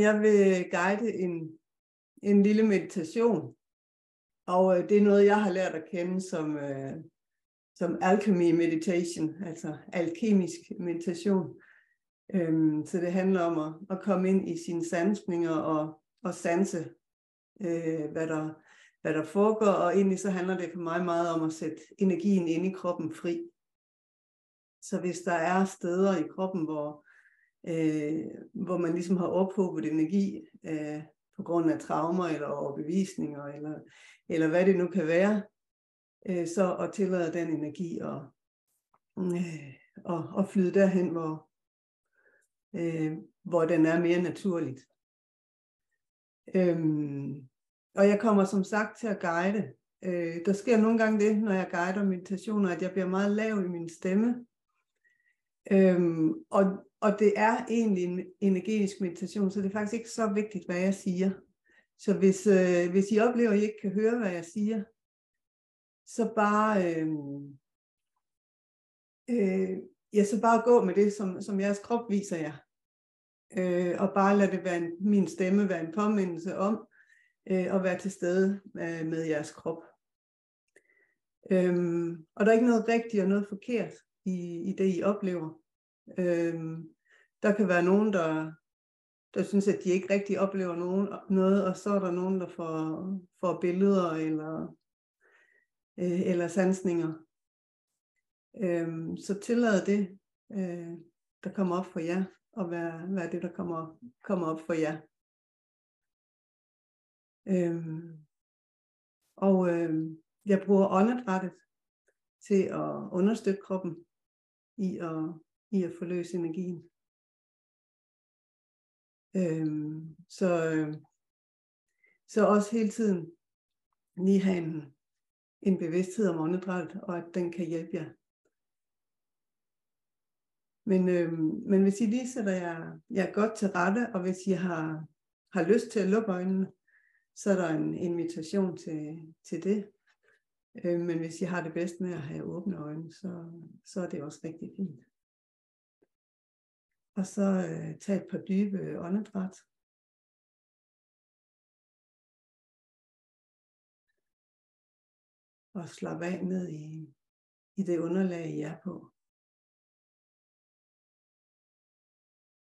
Jeg vil guide en, en lille meditation, og øh, det er noget, jeg har lært at kende som, øh, som alchemy meditation, altså alkemisk meditation. Øhm, så det handler om at, at komme ind i sine sansninger og, og sanse, øh, hvad, der, hvad der foregår, og egentlig så handler det for mig meget om at sætte energien ind i kroppen fri. Så hvis der er steder i kroppen, hvor, øh, hvor man ligesom har ophobet energi øh, på grund af traumer eller overbevisninger, eller, eller hvad det nu kan være, øh, så at tillade den energi og, øh, og, og flyde derhen, hvor, øh, hvor den er mere naturligt. Øhm, og jeg kommer som sagt til at guide. Øh, der sker nogle gange det, når jeg guider meditationer, at jeg bliver meget lav i min stemme. Øhm, og, og det er egentlig en energetisk meditation, så det er faktisk ikke så vigtigt, hvad jeg siger. Så hvis, øh, hvis I oplever, at I ikke kan høre, hvad jeg siger, så bare, øh, øh, ja, så bare gå med det, som, som jeres krop viser jer. Øh, og bare lad det være en, min stemme være en påmindelse om øh, at være til stede øh, med jeres krop. Øhm, og der er ikke noget rigtigt og noget forkert i, i det, I oplever. Øhm, der kan være nogen, der, der synes, at de ikke rigtig oplever nogen, noget, og så er der nogen, der får, får billeder eller, øh, eller sansninger. Øhm, så tillad det, øh, der kommer op for jer, og være, være det, der kommer, kommer op for jer. Øhm, og øh, jeg bruger åndedrættet til at understøtte kroppen i at, i at forløse energien. Øhm, så, øh, så også hele tiden lige have en, en bevidsthed om åndedræt, og at den kan hjælpe jer. Men, øh, men hvis I lige sætter jer, jer godt til rette, og hvis I har, har lyst til at lukke øjnene, så er der en invitation til, til det. Øh, men hvis I har det bedst med at have åbne øjne, så, så er det også rigtig fint. Og så øh, tag et par dybe åndedræt. Og slap af ned i, i det underlag, I er på.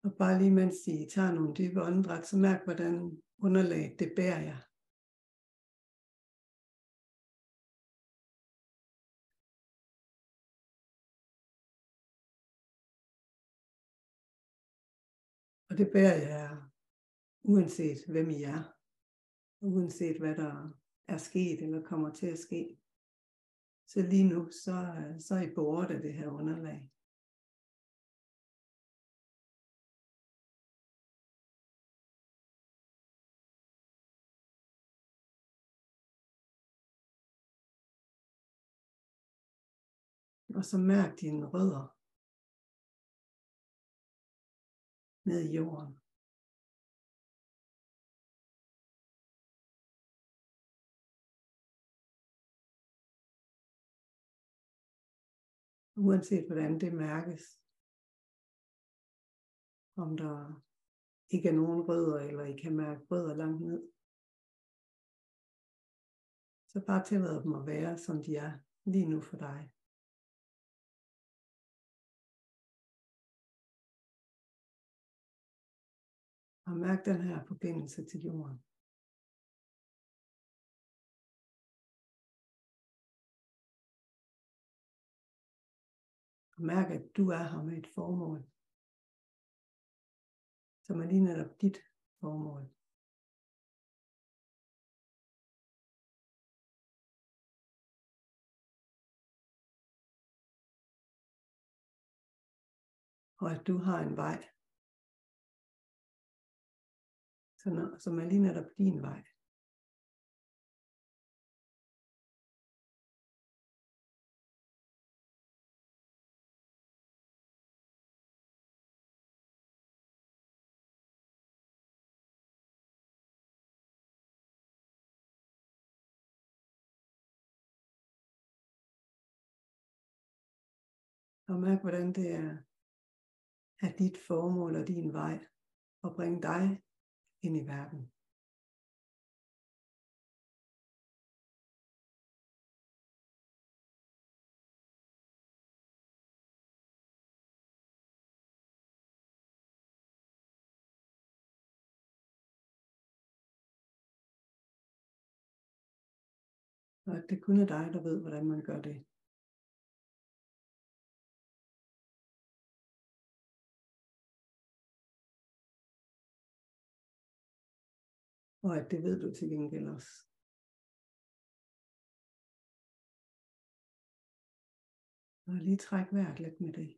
Og bare lige mens I tager nogle dybe åndedræt, så mærk, hvordan underlaget det bærer jer. Og det bærer jeg, uanset hvem I er, uanset hvad der er sket eller kommer til at ske. Så lige nu, så, så er I bordet af det her underlag. Og så mærk dine rødder ned i jorden. Uanset hvordan det mærkes. Om der ikke er nogen rødder, eller I kan mærke rødder langt ned. Så bare tillad dem at være, som de er lige nu for dig. Mærk den her forbindelse til jorden. Og mærk, at du er her med et formål, som er lige netop dit formål. Og at du har en vej, som er lige netop din vej. Og mærk, hvordan det er, er dit formål og din vej at bringe dig ind i verden. Og at det kun er dig, der ved, hvordan man gør det. Og at det ved du til gengæld også. Og lige træk vejret lidt med det.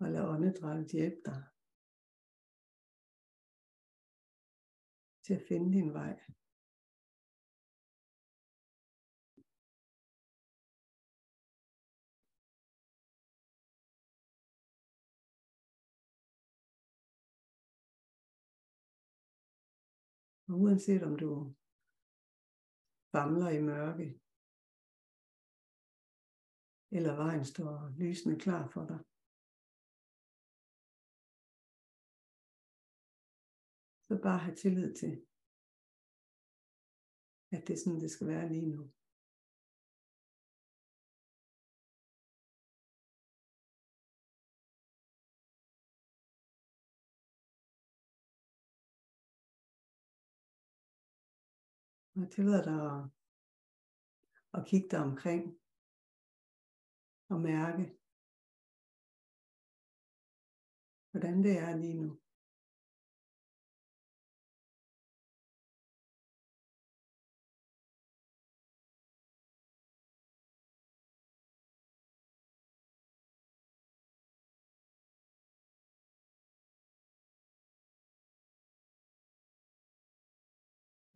Og lad åndedrættet hjælpe dig til at finde din vej. Og uanset om du famler i mørke, eller vejen står lysende klar for dig, så bare have tillid til, at det er sådan, det skal være lige nu. Og jeg tillader dig at, at kigge dig omkring og mærke, hvordan det er lige nu.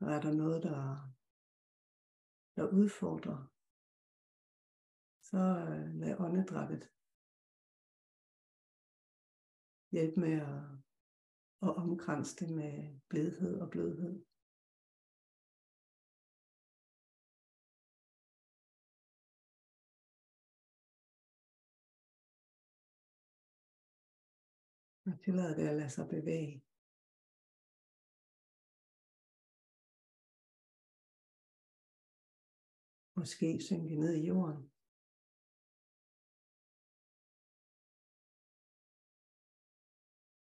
Og er der noget, der, der udfordrer, så øh, lad åndedrættet hjælpe med at, at omkranse det med blødhed og blødhed. Og tillade det at lade sig bevæge. Måske synke ned i jorden.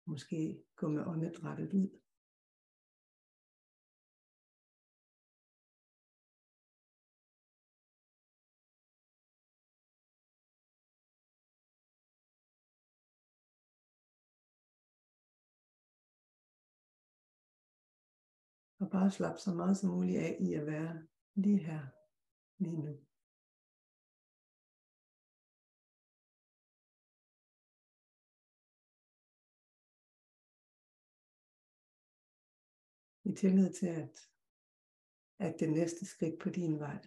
Måske gå med åndedrættet ud. Og bare slappe så meget som muligt af i at være lige her, lige nu. I tillid til, at, at det næste skridt på din vej,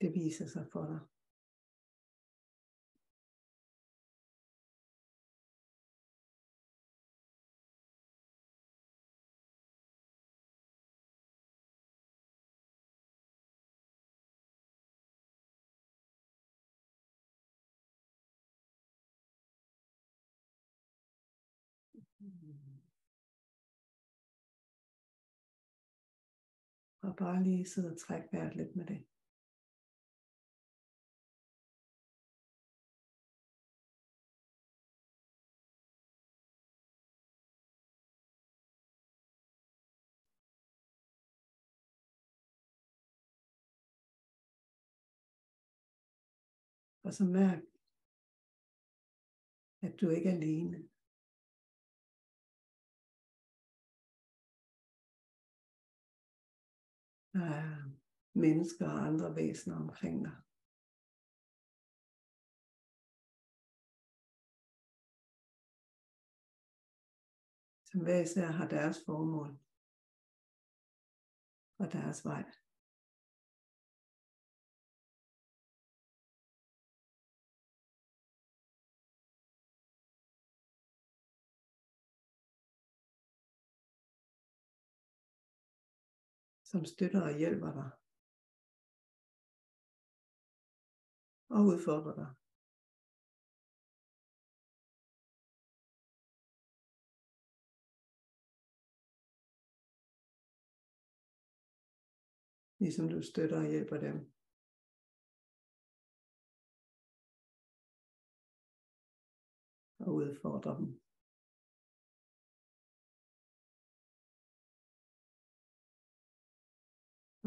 det viser sig for dig. Mm-hmm. Og bare lige sidde og trække vejret lidt med det. Og så mærk, at du ikke er alene. Der er mennesker og andre væsener omkring dig. Som hver især har deres formål og deres vej. som støtter og hjælper dig. Og udfordrer dig. Ligesom du støtter og hjælper dem, og udfordre dem.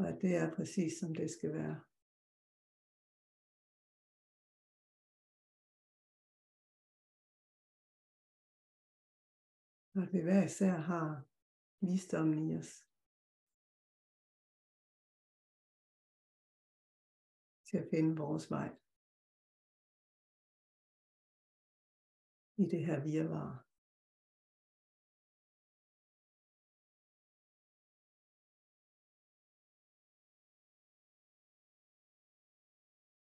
Og at det er præcis som det skal være. Og at vi hver især har visdommen i os. Til at finde vores vej. I det her virvar.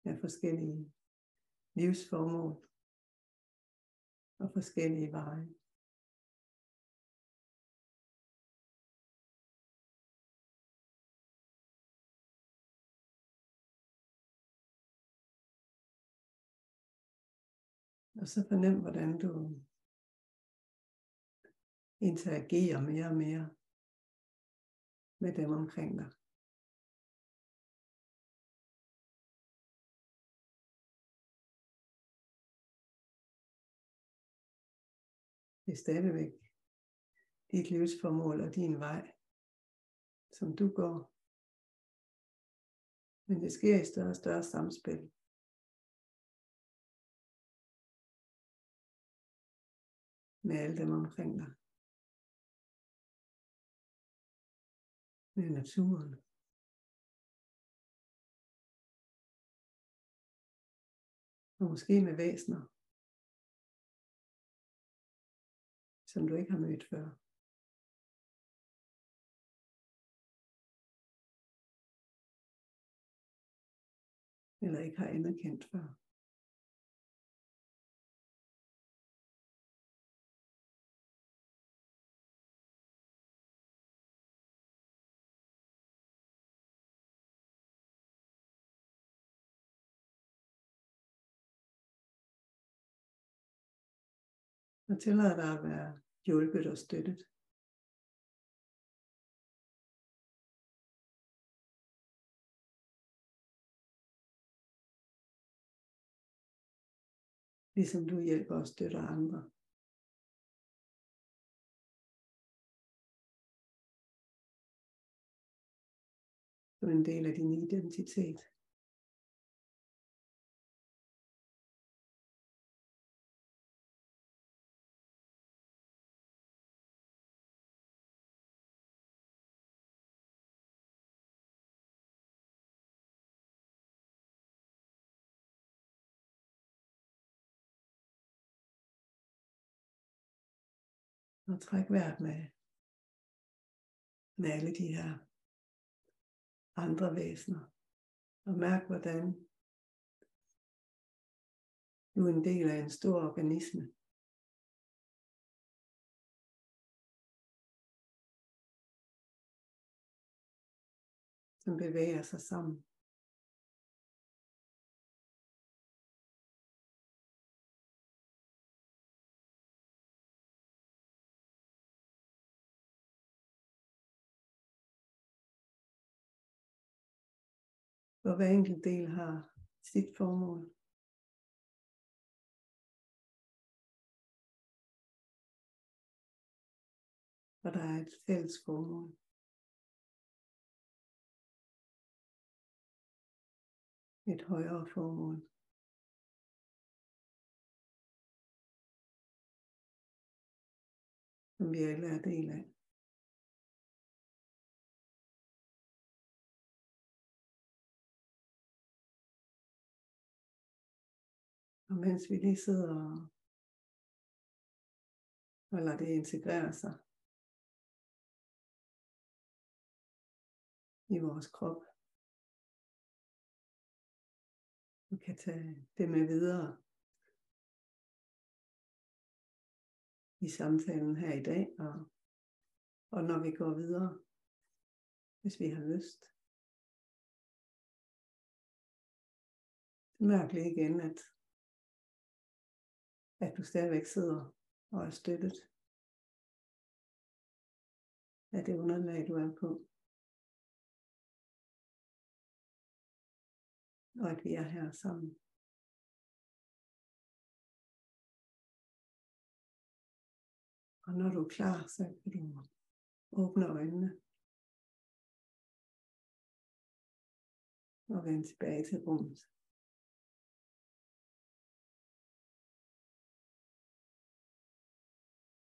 Af forskellige livsformål og forskellige veje. Og så fornem, hvordan du interagerer mere og mere med dem omkring dig. Det er stadigvæk dit livsformål og din vej, som du går. Men det sker i større og større samspil. Med alle dem omkring dig. Med naturen. Og måske med væsener. Som du ikke har mødt før. Eller ikke har anerkendt før. Og tillad dig at være hjulpet og støttet. Ligesom du hjælper og støtter andre. Som en del af din identitet. Og træk vejret med, med alle de her andre væsener. Og mærk, hvordan du er en del af en stor organisme. Som bevæger sig sammen. Hvor hver enkelt del har sit formål. Og der er et fælles formål. Et højere formål. Som vi alle er del af. Og mens vi lige sidder og, og lader det integrere sig i vores krop. Vi kan tage det med videre i samtalen her i dag, og, og når vi går videre, hvis vi har lyst. Mærk lige igen, at at du stadigvæk sidder og er støttet af det underlag, du er på. og at vi er her sammen. Og når du er klar, så kan du åbne øjnene. Og vende tilbage til rummet.